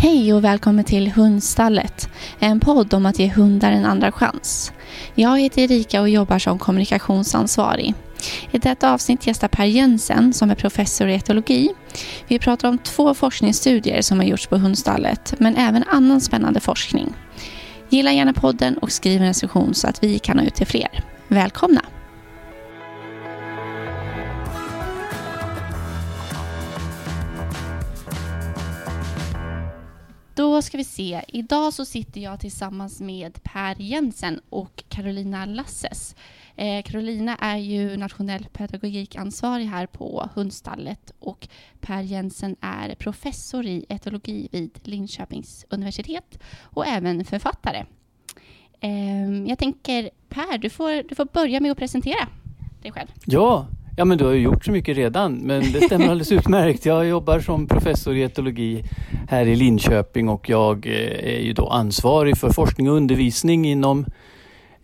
Hej och välkommen till Hundstallet, en podd om att ge hundar en andra chans. Jag heter Erika och jobbar som kommunikationsansvarig. I detta avsnitt gästar Per Jensen som är professor i etologi. Vi pratar om två forskningsstudier som har gjorts på Hundstallet, men även annan spännande forskning. Gilla gärna podden och skriv en recension så att vi kan nå ut till fler. Välkomna! Då ska vi se. Idag så sitter jag tillsammans med Per Jensen och Carolina Lasses. Eh, Carolina är ju nationell pedagogikansvarig här på Hundstallet och Per Jensen är professor i etologi vid Linköpings universitet och även författare. Eh, jag tänker Per, du får, du får börja med att presentera dig själv. Ja, Ja, men du har ju gjort så mycket redan, men det stämmer alldeles utmärkt. Jag jobbar som professor i etologi här i Linköping och jag eh, är ju då ansvarig för forskning och undervisning inom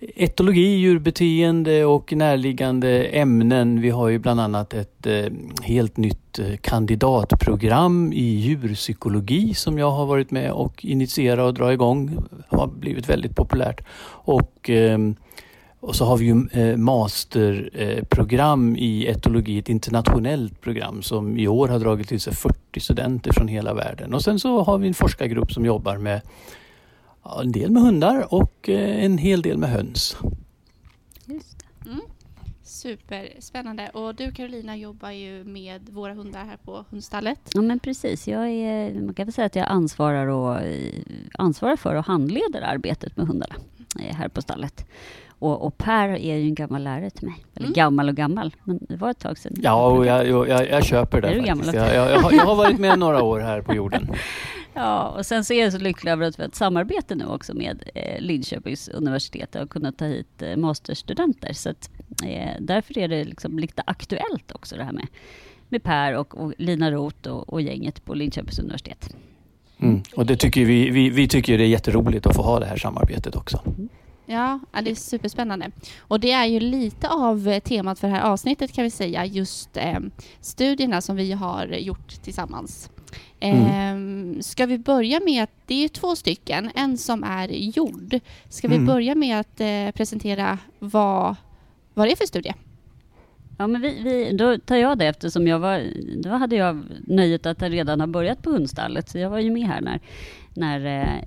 etologi, djurbeteende och närliggande ämnen. Vi har ju bland annat ett eh, helt nytt eh, kandidatprogram i djurpsykologi som jag har varit med och initierat och dra igång. Det har blivit väldigt populärt. Och eh, och så har vi ju eh, masterprogram i etologi, ett internationellt program som i år har dragit till sig 40 studenter från hela världen. Och sen så har vi en forskargrupp som jobbar med en del med hundar och eh, en hel del med höns. Just mm. Superspännande. Och du Carolina jobbar ju med våra hundar här på hundstallet. Ja men precis. Jag är, man kan väl säga att jag ansvarar, och, eh, ansvarar för och handleder arbetet med hundarna här på stallet. Och, och, Per är ju en gammal lärare till mig. Eller mm. gammal och gammal, men det var ett tag sedan. Ja, och jag, jag, jag köper det. Är faktiskt. Gammal jag, jag, har, jag har varit med några år här på jorden. Ja, och sen så är jag så lycklig över att vi har ett samarbete nu också med eh, Linköpings universitet och kunnat ta hit eh, masterstudenter. Så att, eh, därför är det liksom lite aktuellt också det här med, med Per och, och Lina Roth och, och, gänget på Linköpings universitet. Mm. Och det tycker vi, vi, vi tycker det är jätteroligt att få ha det här samarbetet också. Mm. Ja, det är superspännande. Och det är ju lite av eh, temat för det här avsnittet kan vi säga, just eh, studierna som vi har gjort tillsammans. Mm. Eh, ska vi börja med att, det är ju två stycken, en som är gjord. Ska vi mm. börja med att eh, presentera vad, vad det är för studie? Ja, men vi, vi, då tar jag det eftersom jag var, då hade jag nöjet att redan ha börjat på hundstallet, så jag var ju med här när, när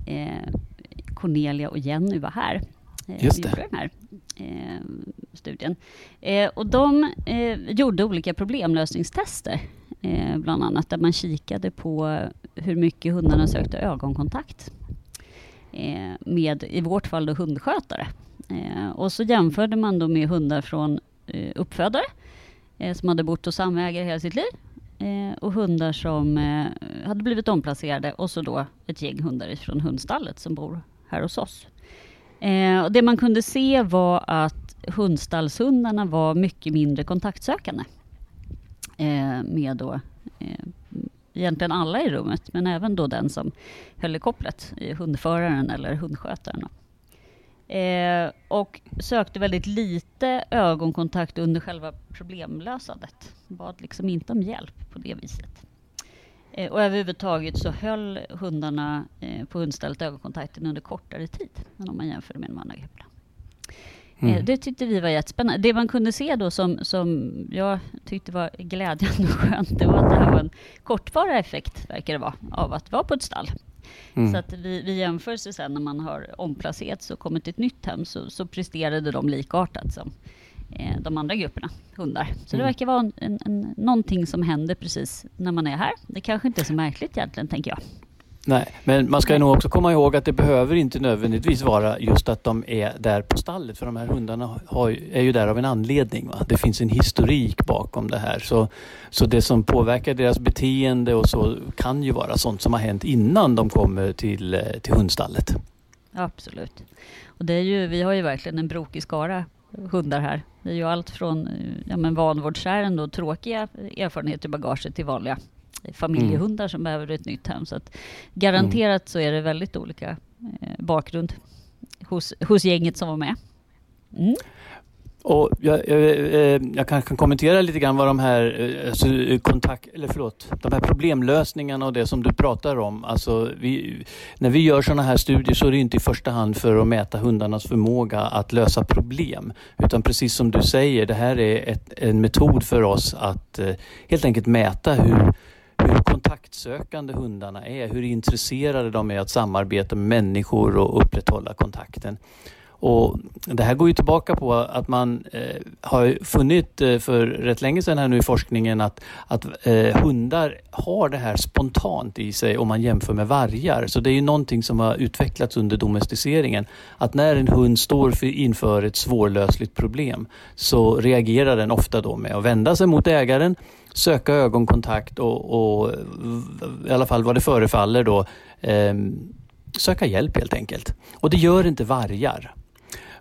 Cornelia och Jenny var här. Eh, Just det. den här eh, studien. Eh, och de eh, gjorde olika problemlösningstester, eh, bland annat, där man kikade på hur mycket hundarna sökte ögonkontakt eh, med, i vårt fall, då hundskötare. och så jämförde man då med hundar från uppfödare som hade bott hos samägare hela sitt liv och hundar som hade blivit omplacerade och så då ett gäng hundar från hundstallet som bor här hos oss. Eh, och det man kunde se var att hundstallshundarna var mycket mindre kontaktsökande. Eh, med då, eh, egentligen alla i rummet, men även då den som höll i kopplet, eh, hundföraren eller hundskötaren. Eh, och sökte väldigt lite ögonkontakt under själva problemlösandet. Bad liksom inte om hjälp på det viset. Eh, och överhuvudtaget så höll hundarna eh, på hundstallet ögonkontakten under kortare tid än om man jämför med de andra grupperna. Eh, mm. Det tyckte vi var jättespännande. Det man kunde se då som, som jag tyckte var glädjande och skönt, det var att det här var en kortvarig effekt, verkar det vara, av att vara på ett stall. Mm. Så att vid, vid jämförelse sen när man har omplacerats och kommit till ett nytt hem så, så presterade de likartat som de andra grupperna hundar. Så mm. det verkar vara en, en, någonting som händer precis när man är här. Det kanske inte är så märkligt egentligen, tänker jag. Nej, men man ska Nej. nog också komma ihåg att det behöver inte nödvändigtvis vara just att de är där på stallet. För de här hundarna har, är ju där av en anledning. Va? Det finns en historik bakom det här. Så, så det som påverkar deras beteende och så kan ju vara sånt som har hänt innan de kommer till, eh, till hundstallet. Absolut. Och det är ju, vi har ju verkligen en brokig skara hundar här. Det är ju allt från ja, men vanvårdsärenden och tråkiga erfarenheter i bagaget till vanliga familjehundar mm. som behöver ett nytt hem. Så att garanterat mm. så är det väldigt olika eh, bakgrund hos, hos gänget som var med. Mm. Och jag, jag, eh, jag kanske kan kommentera lite grann vad de här, eh, alltså, eh, kontakt, eller förlåt, de här problemlösningarna och det som du pratar om. Alltså, vi, när vi gör sådana här studier så är det inte i första hand för att mäta hundarnas förmåga att lösa problem. Utan precis som du säger, det här är ett, en metod för oss att helt enkelt mäta hur hur kontaktsökande hundarna är, hur intresserade de är att samarbeta med människor och upprätthålla kontakten. Och det här går ju tillbaka på att man eh, har funnit eh, för rätt länge sedan här nu i forskningen att, att eh, hundar har det här spontant i sig om man jämför med vargar. Så det är ju någonting som har utvecklats under domesticeringen. Att när en hund står för, inför ett svårlösligt problem så reagerar den ofta då med att vända sig mot ägaren, söka ögonkontakt och, och i alla fall vad det förefaller då eh, söka hjälp helt enkelt. Och det gör inte vargar.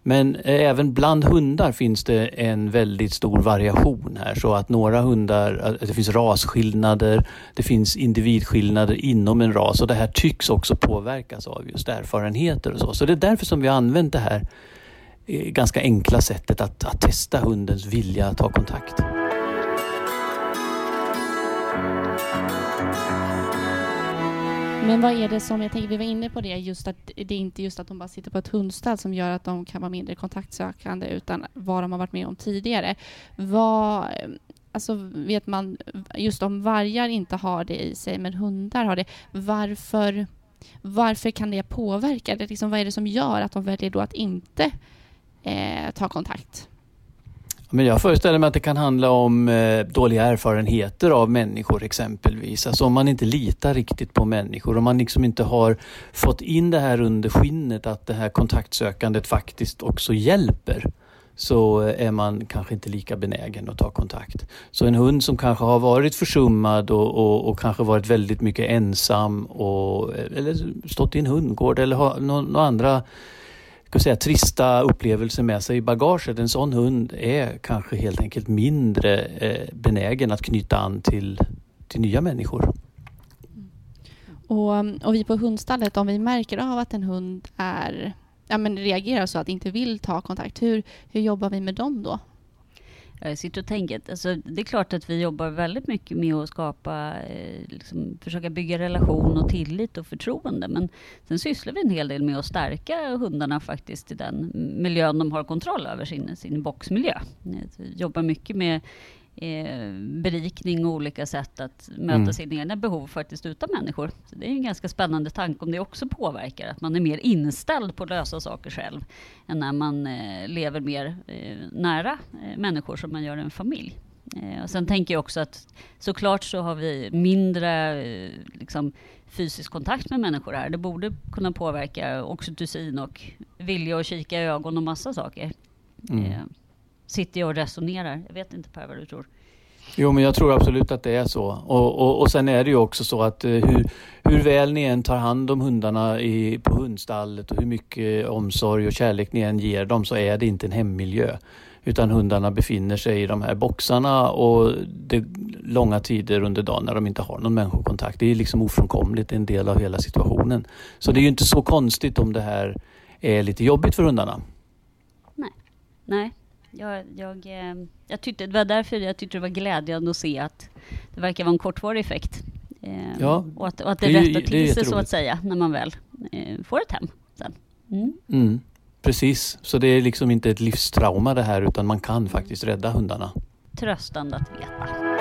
Men eh, även bland hundar finns det en väldigt stor variation här så att några hundar, eh, det finns rasskillnader, det finns individskillnader inom en ras och det här tycks också påverkas av just erfarenheter och så. Så det är därför som vi har använt det här eh, ganska enkla sättet att, att testa hundens vilja att ta kontakt. Men vad är det som, jag tänker vi var inne på det, just att det är inte just att de bara sitter på ett hundstall som gör att de kan vara mindre kontaktsökande utan vad de har varit med om tidigare. Vad, alltså vet man, just om vargar inte har det i sig men hundar har det, varför, varför kan det påverka? Det liksom, vad är det som gör att de väljer då att inte eh, ta kontakt? Men jag föreställer mig att det kan handla om eh, dåliga erfarenheter av människor exempelvis. Alltså om man inte litar riktigt på människor, om man liksom inte har fått in det här under skinnet att det här kontaktsökandet faktiskt också hjälper så eh, är man kanske inte lika benägen att ta kontakt. Så en hund som kanske har varit försummad och, och, och kanske varit väldigt mycket ensam och, eh, eller stått i en hundgård eller har några andra kan säga, trista upplevelser med sig i bagaget. En sån hund är kanske helt enkelt mindre eh, benägen att knyta an till, till nya människor. Och, och vi på hundstallet, om vi märker av att en hund är, ja, men reagerar så att inte vill ta kontakt, hur, hur jobbar vi med dem då? Jag sitter och tänker, alltså, det är klart att vi jobbar väldigt mycket med att skapa, eh, liksom, försöka bygga relation och tillit och förtroende. Men sen sysslar vi en hel del med att stärka hundarna faktiskt i den miljön de har kontroll över, sin, sin boxmiljö. Eh, vi jobbar mycket med eh, berikning och olika sätt att möta mm. sina egna behov faktiskt utan människor. Så det är en ganska spännande tanke om det också påverkar, att man är mer inställd på att lösa saker själv, än när man eh, lever mer eh, nära människor som man gör en familj. Och sen tänker jag också att såklart så har vi mindre liksom, fysisk kontakt med människor här. Det borde kunna påverka oxytocin och vilja att kika i ögon och massa saker. Mm sitter jag och resonerar. Jag vet inte Per vad du tror. Jo, men jag tror absolut att det är så. Och, och, och sen är det ju också så att eh, hur, hur väl ni än tar hand om hundarna i, på hundstallet och hur mycket omsorg och kärlek ni än ger dem så är det inte en hemmiljö. Utan hundarna befinner sig i de här boxarna och det långa tider under dagen när de inte har någon människokontakt. Det är liksom ofrånkomligt, en del av hela situationen. Så det är ju inte så konstigt om det här är lite jobbigt för hundarna. Nej, Nej jag, jag, eh, jag tyckte, det var därför jag tyckte det var glädjande att se att det verkar vara en kortvarig effekt. Eh, ja, och, att, och att det, det rättar till sig så att säga, när man väl eh, får ett hem sen. Mm. Mm, precis, så det är liksom inte ett livstrauma det här, utan man kan faktiskt rädda hundarna. Tröstande att veta.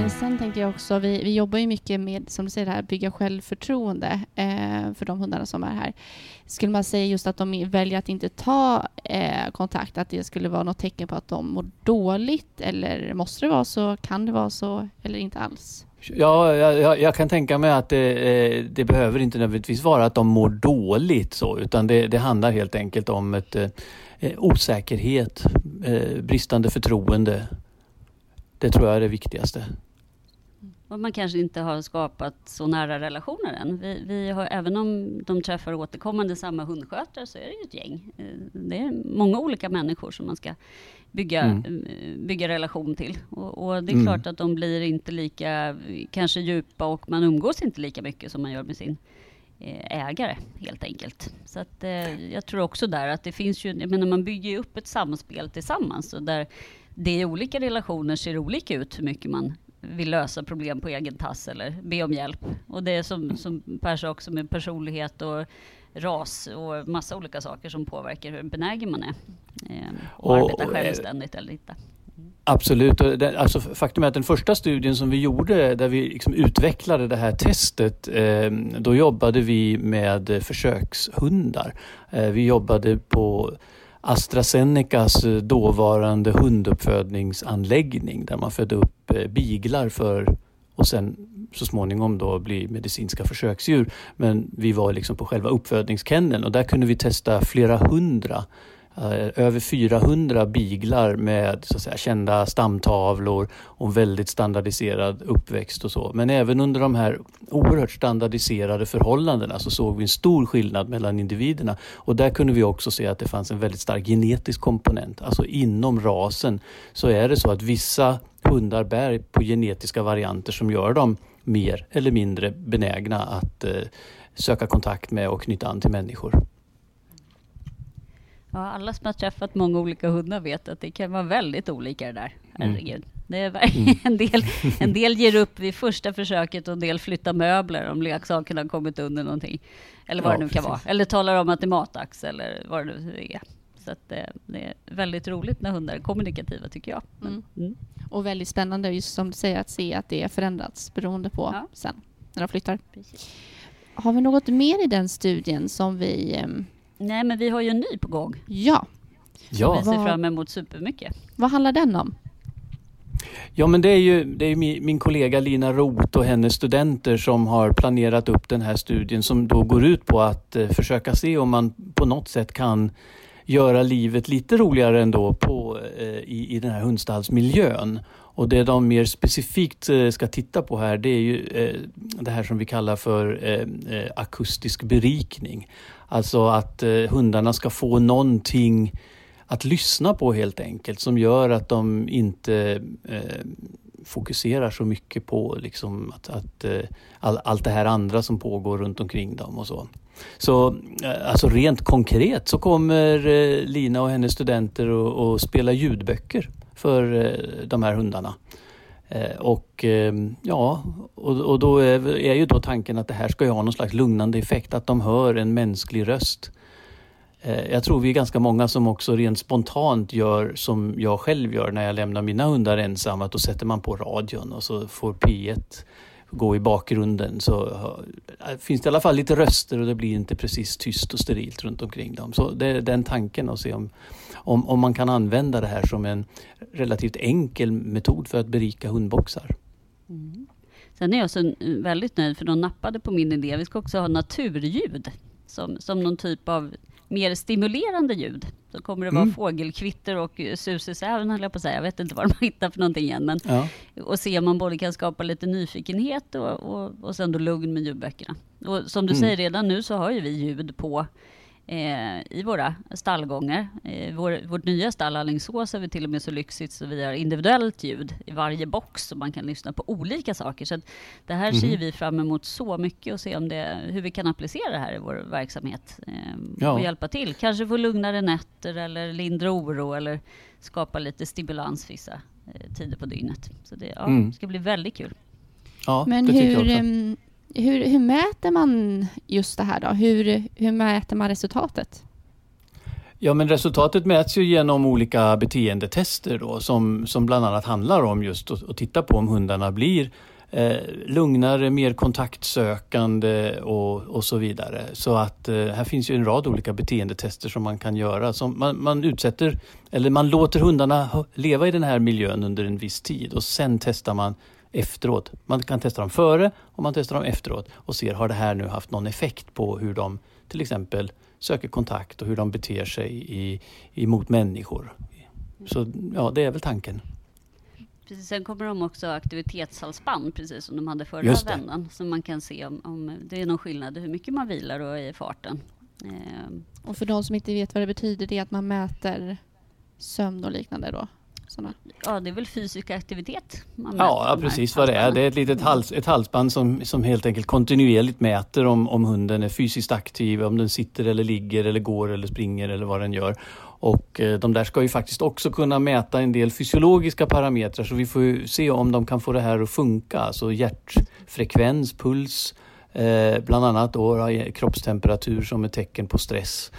Men sen tänker jag också, vi, vi jobbar ju mycket med, som du säger, här, bygga självförtroende eh, för de hundarna som är här. Skulle man säga just att de väljer att inte ta eh, kontakt, att det skulle vara något tecken på att de mår dåligt? Eller måste det vara så? Kan det vara så? Eller inte alls? Ja, jag, jag, kan tänka mig att det, eh, det, behöver inte nödvändigtvis vara att de mår dåligt så, utan det, det handlar helt enkelt om ett eh, osäkerhet, eh, bristande förtroende. Det tror jag är det viktigaste. Och man kanske inte har skapat så nära relationer än. Vi, vi har, även om de träffar återkommande samma hundskötare så är det ju ett gäng. Eh, det är många olika människor som man ska bygga, mm. Eh, bygga relation till. Och, och det är mm. klart att de blir inte lika kanske djupa och man umgås inte lika mycket som man gör med sin eh, ägare helt enkelt. Så att, eh, jag tror också där att det finns ju, jag menar man bygger ju upp ett samspel tillsammans och där det i olika relationer ser olika ut hur mycket man vill lösa problem på egen tass eller be om hjälp. Och det är som, som Per sa också med personlighet och ras och massa olika saker som påverkar hur benägen man är. Eh, och, och arbeta eh, självständigt eller inte. Absolut. Alltså, faktum är att den första studien som vi gjorde där vi liksom utvecklade det här testet, eh, då jobbade vi med försökshundar. Eh, vi jobbade på AstraZenecas eh, dåvarande hunduppfödningsanläggning där man födde upp eh, biglar för och sen så småningom då bli medicinska försöksdjur. Men vi var liksom på själva uppfödningskenneln och där kunde vi testa flera hundra Eh, över 400 biglar med så att säga, kända stamtavlor och väldigt standardiserad uppväxt och så. Men även under de här oerhört standardiserade förhållandena så såg vi en stor skillnad mellan individerna. Och där kunde vi också se att det fanns en väldigt stark genetisk komponent. Alltså inom rasen så är det så att vissa hundar bär på genetiska varianter som gör dem mer eller mindre benägna att eh, söka kontakt med och knyta an till människor. Ja, alla som har träffat många olika hundar vet att det kan vara väldigt olika det där. Mm. Herregud. Mm. Det är verkligen mm. en, del, en del ger upp vid första försöket och en del flyttar möbler om leksakerna har kommit under någonting. Eller vad ja, det nu kan precis. vara. Eller talar om att det är matax eller vad det nu är. Så att det, det, är väldigt roligt när hundar är kommunikativa tycker jag. Mm. Mm. Och väldigt spännande just som du säger att se att det är förändrats beroende på ja. sen när de flyttar. Precis. Har vi något mer i den studien som vi um, Nej, men vi har ju en ny på gång. Ja. ja. vi ser fram emot supermycket. Vad handlar den om? Ja men det är ju, det är min, min kollega Lina Roth och hennes studenter som har planerat upp den här studien som då går ut på att eh, försöka se om man på något sätt kan göra livet lite roligare ändå på, eh, i, i den här hundstallsmiljön. Och det de mer specifikt eh, ska titta på här det är ju det här som vi kallar för akustisk berikning. Alltså att eh, hundarna ska få någonting att lyssna på helt enkelt som gör att de inte eh, fokuserar så mycket på liksom att, att eh, all, allt det här andra som pågår runt omkring dem och så. Så eh, alltså rent konkret så kommer eh, Lina och hennes studenter att spela ljudböcker för eh, de här hundarna. Eh, och ehm, ja, och, då är, är, ju då tanken att det här ska ju ha någon slags lugnande effekt, att de hör en mänsklig röst. Eh, jag tror vi är ganska många som också rent spontant gör som jag själv gör när jag lämnar mina hundar ensamma, att då sätter man på radion och så får P1 gå i bakgrunden så eh, finns det i alla fall lite röster och det blir inte precis tyst och sterilt runt omkring dem. Så det är den tanken att se om, om, om man kan använda det här som en relativt enkel metod för att berika hundboxar. Mm. Sen är jag så väldigt nöjd för de nappade på min idé. Vi ska också ha naturljud som, som någon typ av mer stimulerande ljud. Så kommer det vara mm. fågelkvitter och susesäven höll jag på att säga. Jag vet inte vad de hittar för någonting än. Men, ja. Och se om man både kan skapa lite nyfikenhet och, och, och sen då lugn med ljudböckerna. Och som du mm. säger, redan nu så har ju vi ljud på eh, i våra stallgångar. Eh, vår, vårt nya stall Alingsås är vi till och med så lyxigt så vi har individuellt ljud i varje box så man kan lyssna på olika saker. Så det här mm. ser vi fram emot så mycket och se om det, hur vi kan applicera det här i vår verksamhet eh, ja. och hjälpa till. Kanske få lugnare nätter eller lindra oro eller skapa lite stimulans vissa eh, tider på dygnet. Så det ja, mm. ska bli väldigt kul. Ja, Men det hur, jag också hur, hur mäter man just det här då? Hur, hur mäter man resultatet? Ja, men resultatet mäts ju genom olika beteendetester då, som, som bland annat handlar om just att, att titta på om hundarna blir eh, lugnare, mer kontaktsökande och, och så vidare. Så att eh, här finns ju en rad olika beteendetester som man kan göra. Som man, man utsätter, eller man låter hundarna leva i den här miljön under en viss tid och sen testar man efteråt. Man kan testa dem före och man testar dem efteråt och ser har det här nu haft någon effekt på hur de till exempel söker kontakt och hur de beter sig i, emot människor. Så ja, det är väl tanken. Precis, sen kommer de också aktivitetshalsband, precis som de hade förra vändan. Så man kan se om, om det är någon skillnad hur mycket man vilar och i farten. Eh. Och för de som inte vet vad det betyder, det är att man mäter sömn och liknande då? Sådana? Ja, det är väl fysisk aktivitet man Ja, här precis vad det är. Det är ett litet hals, ett halsband som, som helt enkelt kontinuerligt mäter om, om hunden är fysiskt aktiv, om den sitter eller ligger eller går eller springer eller vad den gör. Och eh, de där ska ju faktiskt också kunna mäta en del fysiologiska parametrar så vi får ju se om de kan få det här att funka. Alltså hjärtfrekvens, puls, eh, bland annat då, kroppstemperatur som ett tecken på stress.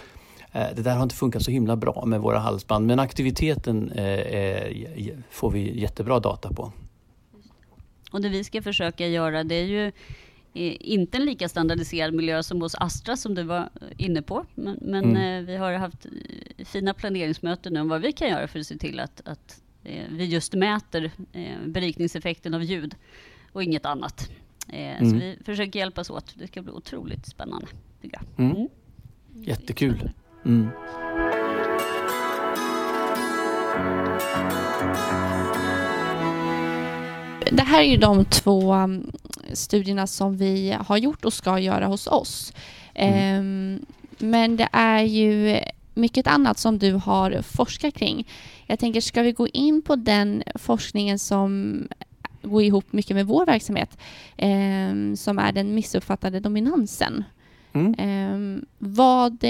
Eh, det där har inte funkat så himla bra med våra halsband men aktiviteten eh, får vi jättebra data på. Och det vi ska försöka göra det är ju eh, inte en lika standardiserad miljö som hos Astra som du var inne på. Men, men mm. vi har haft fina planeringsmöten nu om vad vi kan göra för att se till att, att vi just mäter berikningseffekten av ljud och inget annat. Mm. Så vi försöker hjälpas åt. Det ska bli otroligt spännande. Tycker jag. Mm. Mm. Jättekul. Mm. Det här är ju de två um, studierna som vi har gjort och ska göra hos oss. Mm. Um, men det är ju mycket annat som du har forskat kring. Jag tänker, ska vi gå in på den forskningen som går ihop mycket med vår verksamhet, um, som är den missuppfattade dominansen? Mm. vad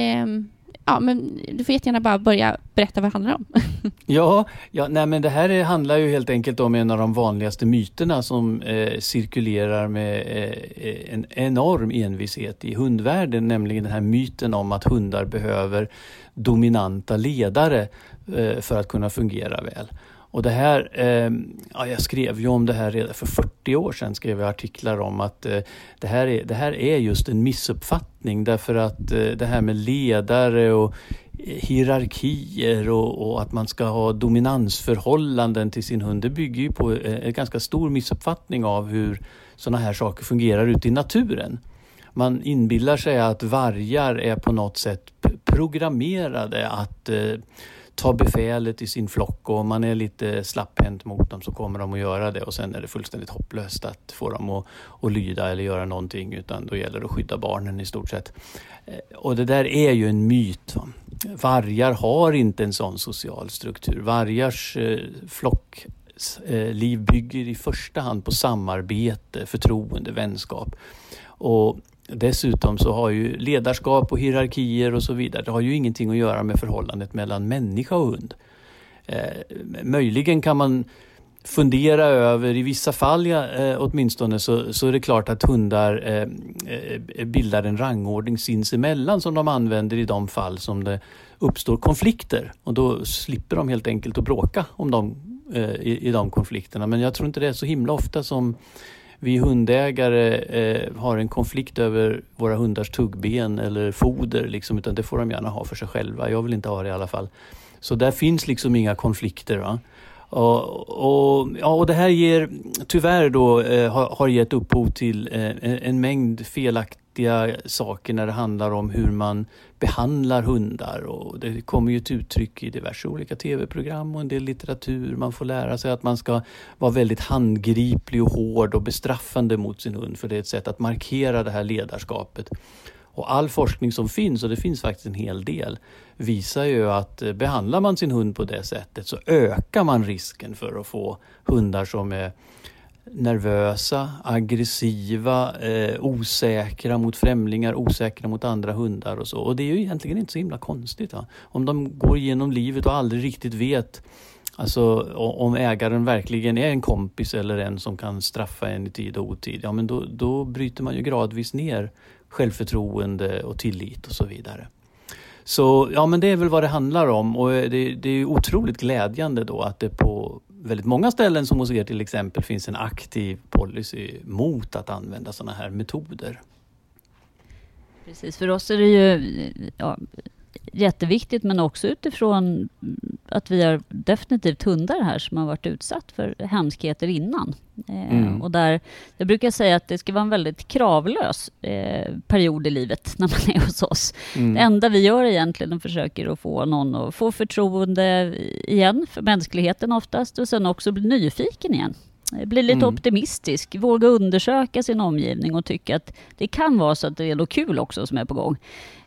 ja, men du får jättegärna bara börja berätta vad det handlar om. ja, ja nej, men det här handlar ju helt enkelt om en av de vanligaste myterna som eh, cirkulerar med eh, en enorm envishet i hundvärlden, nämligen den här myten om att hundar behöver dominanta ledare eh, för att kunna fungera väl. Och det här, eh, ja, jag skrev ju om det här redan för 40 år sedan, skrev jag artiklar om att eh, det, här är, det här är just en missuppfattning därför att eh, det här med ledare och eh, hierarkier och, och, att man ska ha dominansförhållanden till sin hund, det bygger ju på eh, en ganska stor missuppfattning av hur sådana här saker fungerar ute i naturen. Man inbillar sig att vargar är på något sätt programmerade att eh, ta befälet i sin flock och om man är lite slapphänt mot dem så kommer de att göra det och sen är det fullständigt hopplöst att få dem att, att lyda eller göra någonting utan då gäller det att skydda barnen i stort sett. Eh, och det där är ju en myt. Vargar har inte en sån social struktur. Vargars eh, flock eh, flockliv bygger i första hand på samarbete, förtroende, vänskap. Och Dessutom så har ju ledarskap och hierarkier och så vidare, det har ju ingenting att göra med förhållandet mellan människa och hund. Eh, möjligen kan man fundera över, i vissa fall ja, eh, åtminstone, så, så är det klart att hundar eh, eh bildar en rangordning sinsemellan som de använder i de fall som det uppstår konflikter. Och då slipper de helt enkelt att bråka om de, eh, i, i de konflikterna. Men jag tror inte det är så himla ofta som vi hundägare eh, har en konflikt över våra hundars tuggben eller foder, liksom, utan det får de gärna ha för sig själva. Jag vill inte ha det i alla fall. Så där finns liksom inga konflikter. Va? Och, och, ja, och det här ger tyvärr då eh, har, har gett upphov till eh, en mängd felaktiga viktiga saker när det handlar om hur man behandlar hundar och det kommer ju till uttryck i diverse olika tv-program och en del litteratur. Man får lära sig att man ska vara väldigt handgriplig och hård och bestraffande mot sin hund för det är ett sätt att markera det här ledarskapet. Och all forskning som finns, och det finns faktiskt en hel del, visar ju att eh, behandlar man sin hund på det sättet så ökar man risken för att få hundar som är nervösa, aggressiva, eh, osäkra mot främlingar, osäkra mot andra hundar och så. Och det är ju egentligen inte så himla konstigt. Va? Om de går igenom livet och aldrig riktigt vet Alltså om ägaren verkligen är en kompis eller en som kan straffa en i tid och otid, ja men då, då bryter man ju gradvis ner självförtroende och tillit och så vidare. Så ja, men det är väl vad det handlar om och eh, det, det är otroligt glädjande då att det på väldigt många ställen som hos er till exempel finns en aktiv policy mot att använda sådana här metoder. Precis, för oss är det ju ja, jätteviktigt men också utifrån att vi har definitivt hundar här som har varit utsatt för hemskheter innan. Eh, mm. och där, jag brukar säga att det ska vara en väldigt kravlös eh, period i livet när man är hos oss. Mm. Det enda vi gör egentligen är att försöka att få någon att få förtroende igen för mänskligheten oftast och sen också bli nyfiken igen. Bli lite Mm. optimistisk, våga undersöka sin omgivning och tycka att det kan vara så att det är något kul också som är på gång.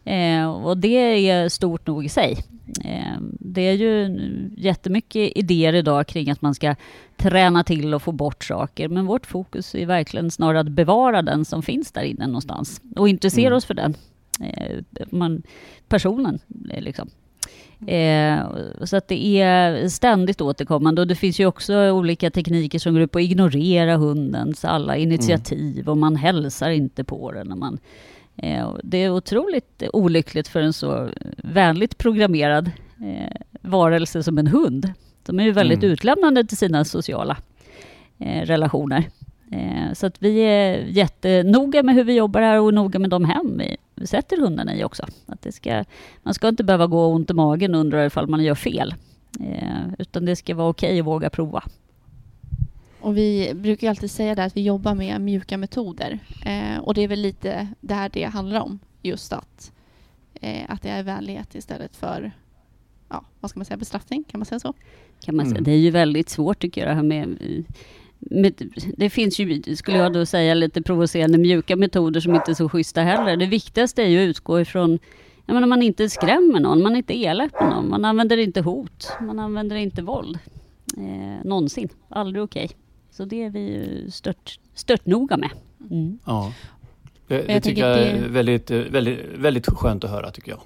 Eh, och det är stort nog i sig. Eh, det är ju jättemycket idéer idag kring att man ska träna till och få bort saker. Men vårt fokus är verkligen snarare att bevara den som finns där inne någonstans. Och intressera Mm. oss för den. Eh, man, personen, eh, liksom. Eh, så att det är ständigt återkommande och det finns ju också olika tekniker som går ut på att ignorera hundens alla initiativ och man hälsar inte på den. När man, eh, och det är otroligt olyckligt för en så vänligt programmerad eh, varelse som en hund. De är ju väldigt Mm. utlämnande till sina sociala eh, relationer. Eh, så att vi är jättenoga med hur vi jobbar här och noga med de hem vi sätter hundarna i också. Att det ska, man ska inte behöva gå ont i magen och undra ifall man gör fel. Eh, utan det ska vara okej att våga prova. Och vi brukar ju alltid säga det att vi jobbar med mjuka metoder. Eh, och det är väl lite där det handlar om. Just att, eh, att det är vänlighet istället för ja, vad ska man säga, bestraffning. Kan man säga så? Kan man säga. Mm. Det är ju väldigt svårt tycker jag det här med, med det finns ju, skulle jag då säga, lite provocerande mjuka metoder som inte är så schyssta heller. Det viktigaste är ju att utgå ifrån jag menar, man inte skrämmer någon, man är inte elak med någon, man använder inte hot, man använder inte våld. Eh, någonsin. Aldrig okej. Så det är vi ju stört, stört noga med. Mm. Ja. Det, det jag tycker jag är det- väldigt, väldigt, väldigt skönt att höra tycker jag.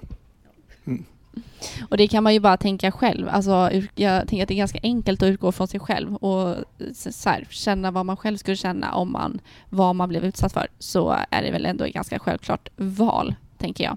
Och det kan man ju bara tänka själv. Alltså, jag tänker att det är ganska enkelt att utgå från sig själv och så här, känna vad man själv skulle känna om man, vad man blev utsatt för. Så är det väl ändå ett ganska självklart val, tänker jag.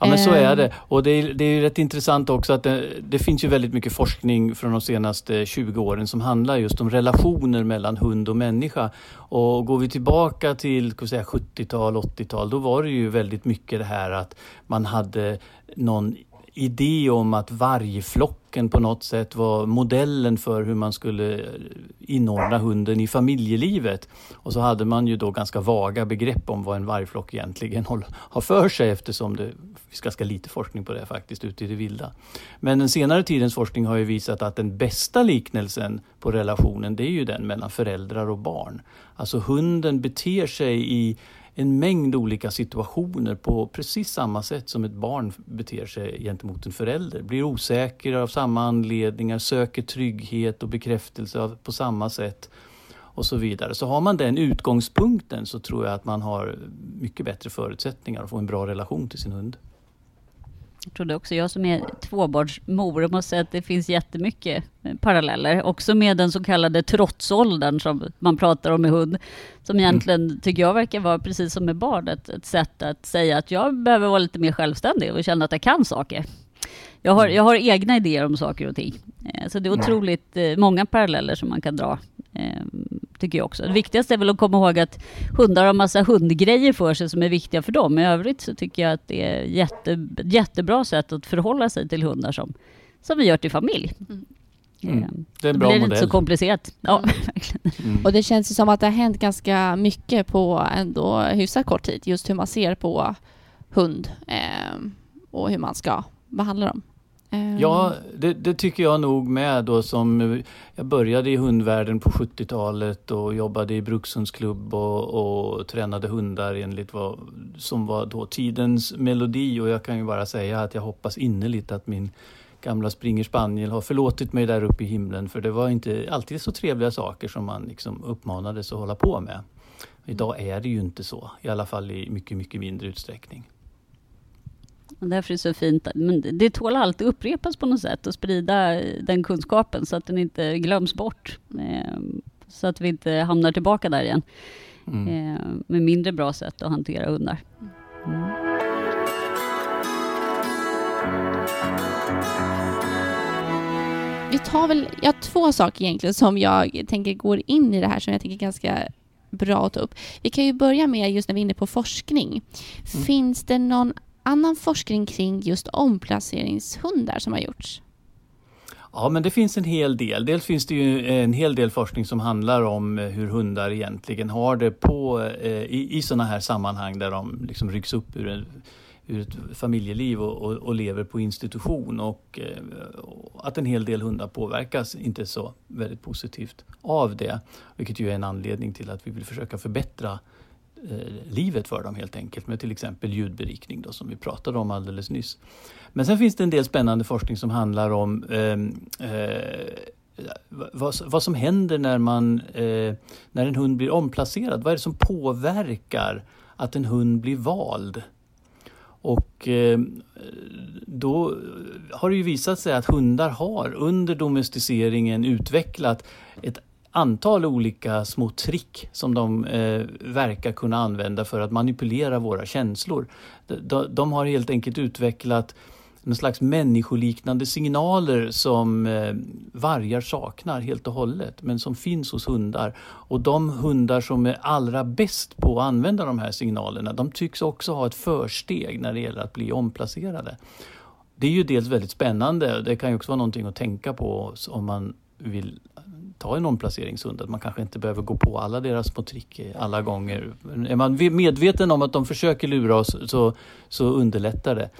Ja men så är Ehm. det. Och det är, det är ju rätt intressant också att det, det finns ju väldigt mycket forskning från de senaste 20 åren som handlar just om relationer mellan hund och människa. Och går vi tillbaka till ska vi säga, 70-tal, 80-tal, då var det ju väldigt mycket det här att man hade någon idé om att vargflocken på något sätt var modellen för hur man skulle inordna hunden i familjelivet. Och så hade man ju då ganska vaga begrepp om vad en vargflock egentligen har för sig eftersom det finns ganska lite forskning på det faktiskt ute i det vilda. Men den senare tidens forskning har ju visat att den bästa liknelsen på relationen det är ju den mellan föräldrar och barn. Alltså hunden beter sig i en mängd olika situationer på precis samma sätt som ett barn beter sig gentemot en förälder. Blir osäker av samma anledningar, söker trygghet och bekräftelse på samma sätt och så vidare. Så har man den utgångspunkten så tror jag att man har mycket bättre förutsättningar att få en bra relation till sin hund. Jag tror det också. Jag som är tvåbarnsmor måste säga att det finns jättemycket eh, paralleller. Också med den så kallade trotsåldern som man pratar om med hund. Som egentligen tycker jag verkar vara precis som med barn ett, ett sätt att säga att jag behöver vara lite mer självständig och känna att jag kan saker. Jag har, jag har egna idéer om saker och ting. Eh, Så det är otroligt eh, många paralleller som man kan dra. Tycker jag också. Det viktigaste är väl att komma ihåg att hundar har massa hundgrejer för sig som är viktiga för dem. I övrigt så tycker jag att det är jätte, jättebra sätt att förhålla sig till hundar som, som vi gör till familj. Mm. Eh, Det är en bra blir det inte modell. så komplicerat. Ja, Mm. verkligen. Mm. Och det känns ju som att det har hänt ganska mycket på ändå hyfsat kort tid. Just hur man ser på hund eh, och hur man ska behandla dem. Ehm. Ja, det, det tycker jag nog med då som jag började i hundvärlden på 70-talet och jobbade i brukshundsklubb och, och tränade hundar enligt vad som var då tidens melodi och jag kan ju bara säga att jag hoppas innerligt att min gamla springer spaniel har förlåtit mig där uppe i himlen för det var inte alltid så trevliga saker som man liksom uppmanades att hålla på med. Idag är det ju inte så, i alla fall i mycket, mycket mindre utsträckning. Och därför är det så fint. Men det tål alltid upprepas på något sätt och sprida den kunskapen så att den inte glöms bort. Eh, Så att vi inte hamnar tillbaka där igen. Mm. Eh, Med mindre bra sätt att hantera hundar. Mm. Vi tar väl, jag har två saker egentligen som jag tänker går in i det här som jag tänker är ganska bra att ta upp. Vi kan ju börja med just när vi är inne på forskning. Finns det någon annan forskning kring just omplaceringshundar som har gjorts? Ja, men det finns en hel del. Dels finns det ju eh, en hel del forskning som handlar om eh, hur hundar egentligen har det på, eh, i, i sådana här sammanhang där de liksom rycks upp ur, en, ur ett familjeliv och, och, och lever på institution och, och, att en hel del hundar påverkas inte så väldigt positivt av det. Vilket ju är en anledning till att vi vill försöka förbättra eh, Eh, livet för dem helt enkelt med till exempel ljudberikning då, som vi pratade om alldeles nyss. Men sen finns det en del spännande forskning som handlar om ehm, eh, eh, vad, vad, som händer när, man, eh, när en hund blir omplacerad. Vad är det som påverkar att en hund blir vald? Och eh, då har det ju visat sig att hundar har under domesticeringen utvecklat ett antal olika små trick som de eh, verkar kunna använda för att manipulera våra känslor. De, de har helt enkelt utvecklat en slags människoliknande signaler som eh, vargar saknar helt och hållet, men som finns hos hundar. Och de hundar som är allra bäst på att använda de här signalerna, de tycks också ha ett försteg när det gäller att bli omplacerade. Det är ju dels väldigt spännande, det kan ju också vara någonting att tänka på om man vill ta en omplaceringshund, att man kanske inte behöver gå på alla deras små trick alla gånger. Är man medveten om att de försöker lura oss så, så underlättar det.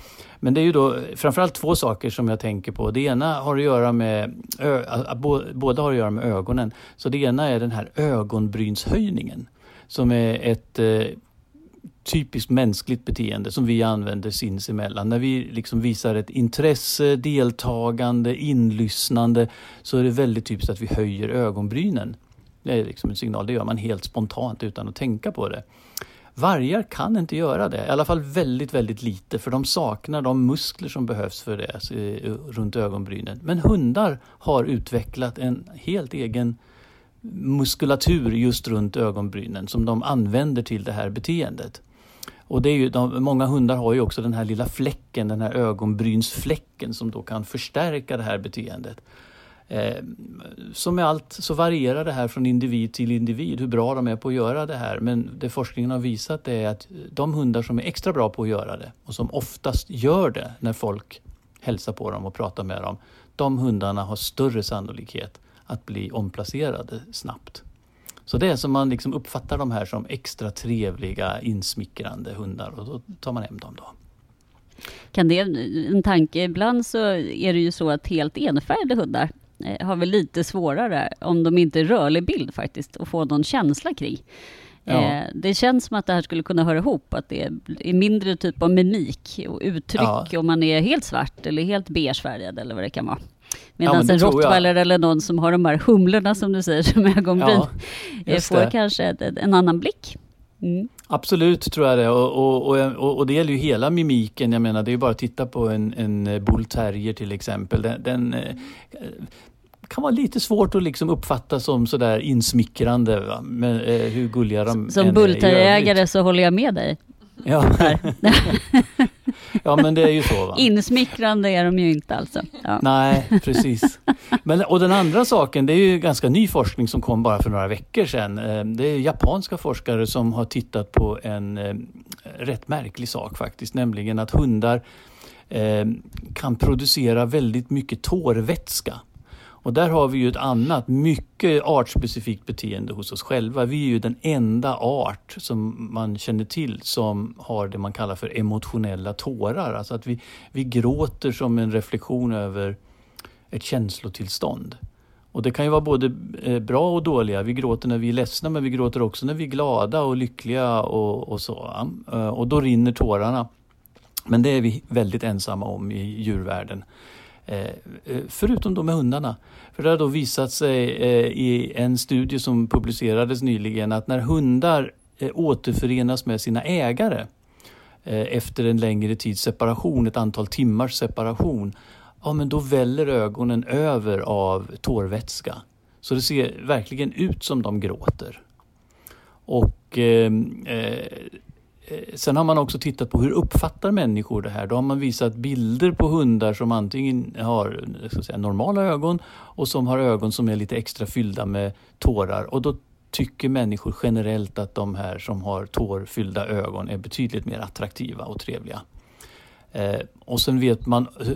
Men det är ju då framförallt två saker som jag tänker på. Det ena har att göra med, båda har att göra med ögonen. Så det ena är den här ögonbrynshöjningen som är ett eh, typiskt mänskligt beteende som vi använder sinsemellan. När vi liksom visar ett intresse, deltagande, inlyssnande så är det väldigt typiskt att vi höjer ögonbrynen. Det är liksom en signal, det gör man helt spontant utan att tänka på det. Vargar kan inte göra det, i alla fall väldigt, väldigt lite för de saknar de muskler som behövs för det eh, runt ögonbrynen. Men hundar har utvecklat en helt egen muskulatur just runt ögonbrynen som de använder till det här beteendet. Och det är ju, de, många hundar har ju också den här lilla fläcken, den här ögonbrynsfläcken som då kan förstärka det här beteendet. Eh, som med allt så varierar det här från individ till individ hur bra de är på att göra det här. Men det forskningen har visat är att de hundar som är extra bra på att göra det och som oftast gör det när folk hälsar på dem och pratar med dem. De hundarna har större sannolikhet att bli omplacerade snabbt. Så det är som man liksom uppfattar de här som extra trevliga, insmickrande hundar och då tar man hem dem. då. Kan det, en tanke, ibland så är det ju så att helt enfärgade hundar eh, har väl lite svårare, om de inte är rörlig bild faktiskt, att få någon känsla kring. Ja. Eh, det känns som att det här skulle kunna höra ihop, att det är mindre typ av mimik och uttryck ja. om man är helt svart eller helt beigefärgad eller vad det kan vara. Medan ja, en rottweiler eller någon som har de här humlorna som du säger som ögonbryn ja, får det. kanske en annan blick. Mm. Absolut tror jag det och, och, och, och, det gäller ju hela mimiken. Jag menar det är bara att titta på en, en bull terrier till exempel. Den, den eh, kan vara lite svårt att liksom uppfatta som sådär insmickrande. Va? Men, eh, hur gulliga de Som bullterriägare så håller jag med dig. Ja. ja, men det är ju så. Va? Insmickrande är de ju inte alltså. Ja. Nej, precis. Men, och den andra saken, det är ju ganska ny forskning som kom bara för några veckor sedan. Eh, det är japanska forskare som har tittat på en eh, rätt märklig sak faktiskt, nämligen att hundar eh, kan producera väldigt mycket tårvätska. Och där har vi ju ett annat mycket artspecifikt beteende hos oss själva. Vi är ju den enda art som man känner till som har det man kallar för emotionella tårar. Alltså att vi, vi gråter som en reflektion över ett känslotillstånd. Och det kan ju vara både eh, bra och dåliga. Vi gråter när vi är ledsna men vi gråter också när vi är glada och lyckliga och, och så. Eh, och då rinner tårarna. Men det är vi väldigt ensamma om i djurvärlden. Eh, eh, förutom då med hundarna. För det har då visat sig eh, i en studie som publicerades nyligen att när hundar återförenas med sina ägare efter en längre tids separation, ett antal timmars separation, ja men då väller ögonen över av tårvätska. Så det ser verkligen ut som de gråter. Och Eh, Eh, sen har man också tittat på hur uppfattar människor det här. Då har man visat bilder på hundar som antingen har eh, säga, normala ögon och som har ögon som är lite extra fyllda med tårar. Och då tycker människor generellt att de här som har tårfyllda ögon är betydligt mer attraktiva och trevliga. Eh, och sen vet man, eh,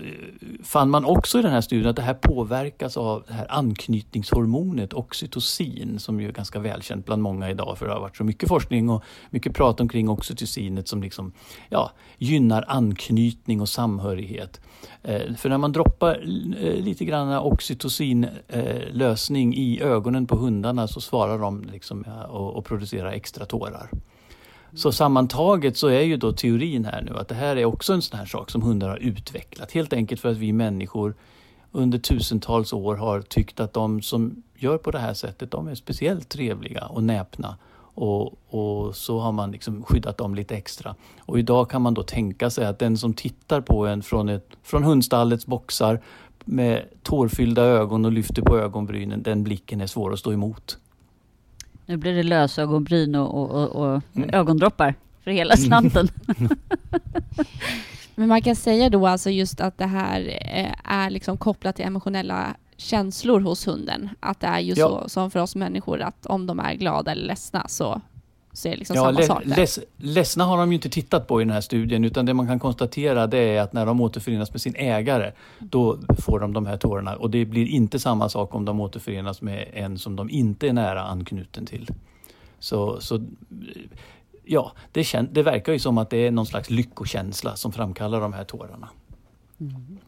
fann man också i den här studien att det här påverkas av det här anknytningshormonet oxytocin som ju är ganska välkänt bland många idag för det har varit så mycket forskning och mycket prat omkring oxytocinet som liksom, ja, gynnar anknytning och samhörighet. Eh, för när man droppar eh, lite grann oxytocinlösning eh, i ögonen på hundarna så svarar de liksom, ja, och, och producerar extra tårar. Så sammantaget så är ju då teorin här nu att det här är också en sån här sak som hundar har utvecklat. Helt enkelt för att vi människor under tusentals år har tyckt att de som gör på det här sättet, de är speciellt trevliga och näpna. Och, och så har man liksom skyddat dem lite extra. Och idag kan man då tänka sig att den som tittar på en från, ett, från hundstallets boxar med tårfyllda ögon och lyfter på ögonbrynen, den blicken är svår att stå emot. Nu blir det lösögonbryn och, och, och, och mm. ögondroppar för hela mm. slanten. Men man kan säga då alltså just att det här eh, är liksom kopplat till emotionella känslor hos hunden. Att det är ju ja. så som för oss människor att om de är glada eller ledsna så så är det liksom ja, samma sak där. Leds, ledsna har de ju inte tittat på i den här studien utan det man kan konstatera det är att när de återförenas med sin ägare då får de de här tårarna och det blir inte samma sak om de återförenas med en som de inte är nära anknuten till. Så, så ja, det, kän, det verkar ju som att det är någon slags lyckokänsla som framkallar de här tårarna. Mm.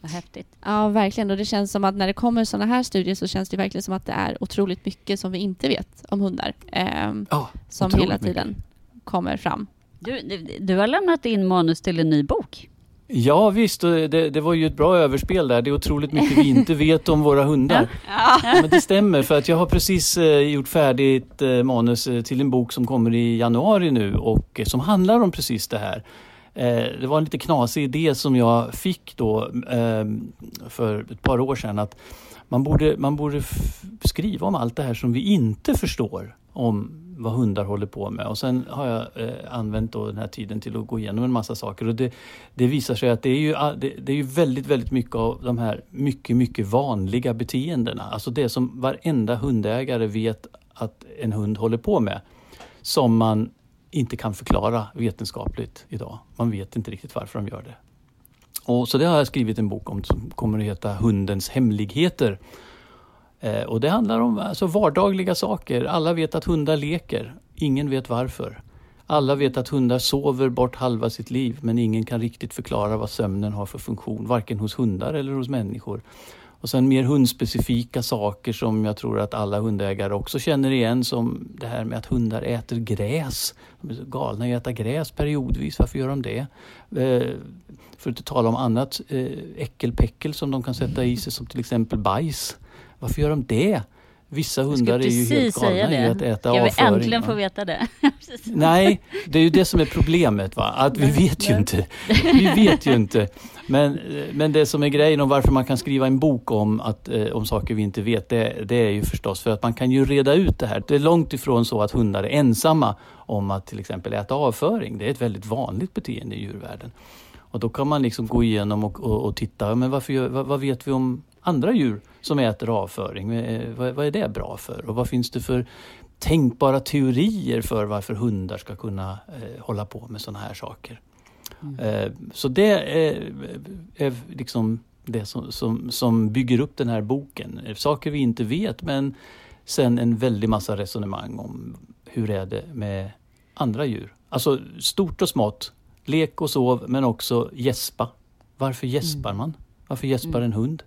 Vad häftigt. Ja, verkligen. Och det känns som att när det kommer sådana här studier så känns det verkligen som att det är otroligt mycket som vi inte vet om hundar. Eh, ja, som hela tiden mycket. kommer fram. Du, du, du, har lämnat in manus till en ny bok. Ja visst, det, det, var ju ett bra överspel där. Det är otroligt mycket vi inte vet om våra hundar. Ja. Men det stämmer för att jag har precis eh, gjort färdigt eh, manus eh, till en bok som kommer i januari nu och som handlar om precis det här. Eh, det var en lite knasig idé som jag fick då eh, för ett par år sedan att man borde, man borde skriva om allt det här som vi inte förstår om vad hundar håller på med. Och sen har jag eh, använt då den här tiden till att gå igenom en massa saker. Och det, det visar sig att det är, ju, det, det, är ju väldigt, väldigt mycket av de här mycket, mycket vanliga beteendena. Alltså det som varenda hundägare vet att en hund håller på med. Som man inte kan förklara vetenskapligt idag. Man vet inte riktigt varför de gör det. Och så det har jag skrivit en bok om som kommer att heta Hundens hemligheter. Eh, och det handlar om alltså, vardagliga saker. Alla vet att hundar leker. Ingen vet varför. Alla vet att hundar sover bort halva sitt liv men ingen kan riktigt förklara vad sömnen har för funktion, varken hos hundar eller hos människor. Och sen mer hundspecifika saker som jag tror att alla hundägare också känner igen som det här med att hundar äter gräs. De är så galna i att äta gräs periodvis. Varför gör de det? Eh, för att inte tala om annat eh, äckelpäckel som de kan sätta i sig som till exempel bajs. Varför gör de det? Vissa hundar är ju helt galna i att äta avföring. Jag vill äntligen få veta det. Nej, det är ju det som är problemet. Va? Att vi vet ju inte. Vi vet ju inte. Men, men det som är grejen om varför man kan skriva en bok om, att, eh, om saker vi inte vet, det, det är ju förstås för att man kan ju reda ut det här. Det är långt ifrån så att hundar är ensamma om att till exempel äta avföring. Det är ett väldigt vanligt beteende i djurvärlden. Och då kan man liksom gå igenom och, och, och titta, men varför, vad, vad vet vi om andra djur som äter avföring. Eh, vad, vad är det bra för? Och vad finns det för tänkbara teorier för varför hundar ska kunna eh, hålla på med sådana här saker? Mm. Eh, så det är, är liksom det som, som, som, bygger upp den här boken. Saker vi inte vet men sen en väldig massa resonemang om hur är det med andra djur. Alltså stort och smått, lek och sov men också gäspa. Varför gäspar mm. man? Varför gäspar mm. en hund?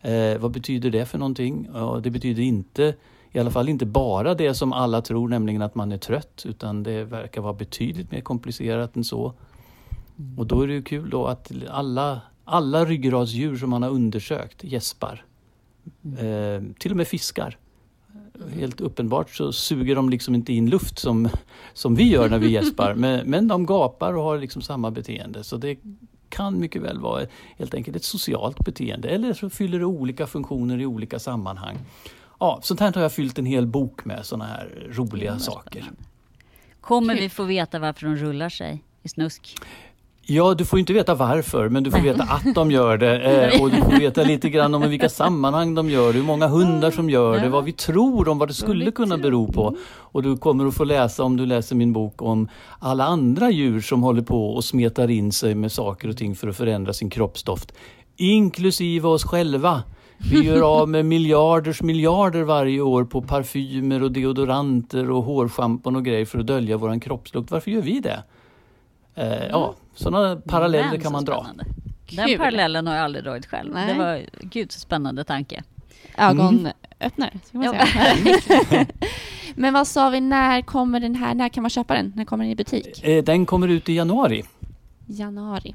Eh, vad betyder det för någonting? Ja, det betyder inte, i alla fall inte bara det som alla tror, nämligen att man är trött, utan det verkar vara betydligt mer komplicerat än så. Mm. Och då är det ju kul då att alla, alla ryggradsdjur som man har undersökt gäspar. Mm. Eh, till och med fiskar. Helt uppenbart så suger de liksom inte in luft som, som vi gör när vi gäspar, men, men de gapar och har liksom samma beteende. Så det kan mycket väl vara helt enkelt ett socialt beteende eller så fyller det olika funktioner i olika sammanhang. Ja, sånt här har jag fyllt en hel bok med såna här roliga saker. Kommer vi få veta varför de rullar sig i snusk? Ja, du får inte veta varför, men du får veta att de gör det. Eh, och du får veta lite grann om i vilka sammanhang de gör det, hur många hundar som gör det, vad vi tror om vad det skulle kunna bero på. Och du kommer att få läsa, om du läser min bok, om alla andra djur som håller på och smetar in sig med saker och ting för att förändra sin kroppsdoft inklusive oss själva. Vi gör av med miljarders miljarder varje år på parfymer och deodoranter och hårschampon och grejer för att dölja våran kroppslukt. Varför gör vi det? Eh, ja, sådana paralleller Men kan man dra. Den Kul. parallellen har jag aldrig dragit själv. Nej. Det var gud så spännande tanke. Ögonöppnare, ska man Ja, säga. Men vad sa vi, när kommer den här, när kan man köpa den? När kommer den i butik? Eh, den kommer ut i januari. Januari.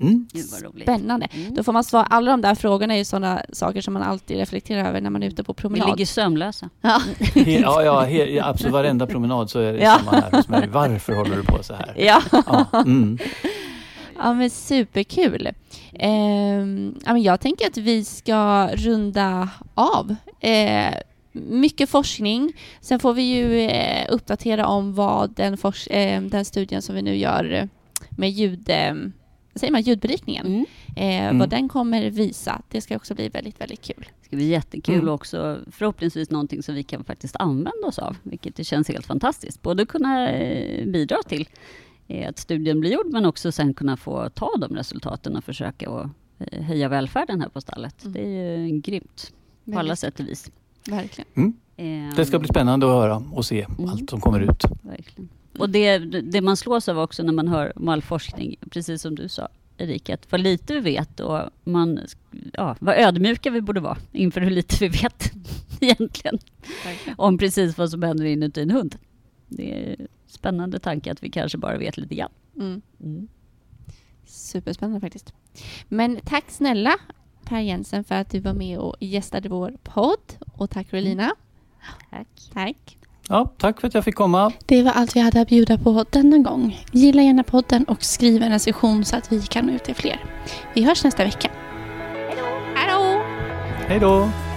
Mm. Spännande. Mm. Då får man svara, alla de där frågorna är ju sådana saker som man alltid reflekterar över när man är ute på Vi promenad. ligger sömnlösa. Ja. Ja, ja, he, absolut varenda promenad så är det Ja. samma här hos mig. Varför håller du på så här? ja. Ja, mm. ja, men superkul. Ja, men jag tänker att vi ska runda av. Eh, mycket forskning. Sen får vi ju eh, uppdatera om vad den, eh, den studien som vi nu gör eh, med ljud, eh, säger man, ljudberikningen, Mm. eh, Mm. vad den kommer visa. Det ska också bli väldigt, väldigt kul. Det ska bli jättekul Mm. också förhoppningsvis någonting som vi kan faktiskt använda oss av, vilket det känns helt fantastiskt. Både kunna eh, bidra till eh, att studien blir gjord, men också sen kunna få ta de resultaten och försöka att eh, höja välfärden här på stallet. Mm. Det är ju grymt på alla sätt och vis. Verkligen. Eh, Det ska bli spännande att höra och se Mm. allt som kommer ut. Verkligen. Och det, det man slås av också när man hör om all forskning, precis som du sa Erika, att vad lite vi vet och man, ja, vad ödmjuka vi borde vara inför hur lite vi vet egentligen Verkligen. om precis vad som händer inuti en hund. Det är en spännande tanke att vi kanske bara vet lite grann. Mm. Mm. Superspännande faktiskt. Men tack snälla Per Jensen för att du var med och gästade vår podd. Och tack Rolina. Tack. Tack. Ja, tack för att jag fick komma. Det var allt vi hade att bjuda på denna gång. Gilla gärna podden och skriv en recension så att vi kan nå ut till fler. Vi hörs nästa vecka. Hej då! Hej då!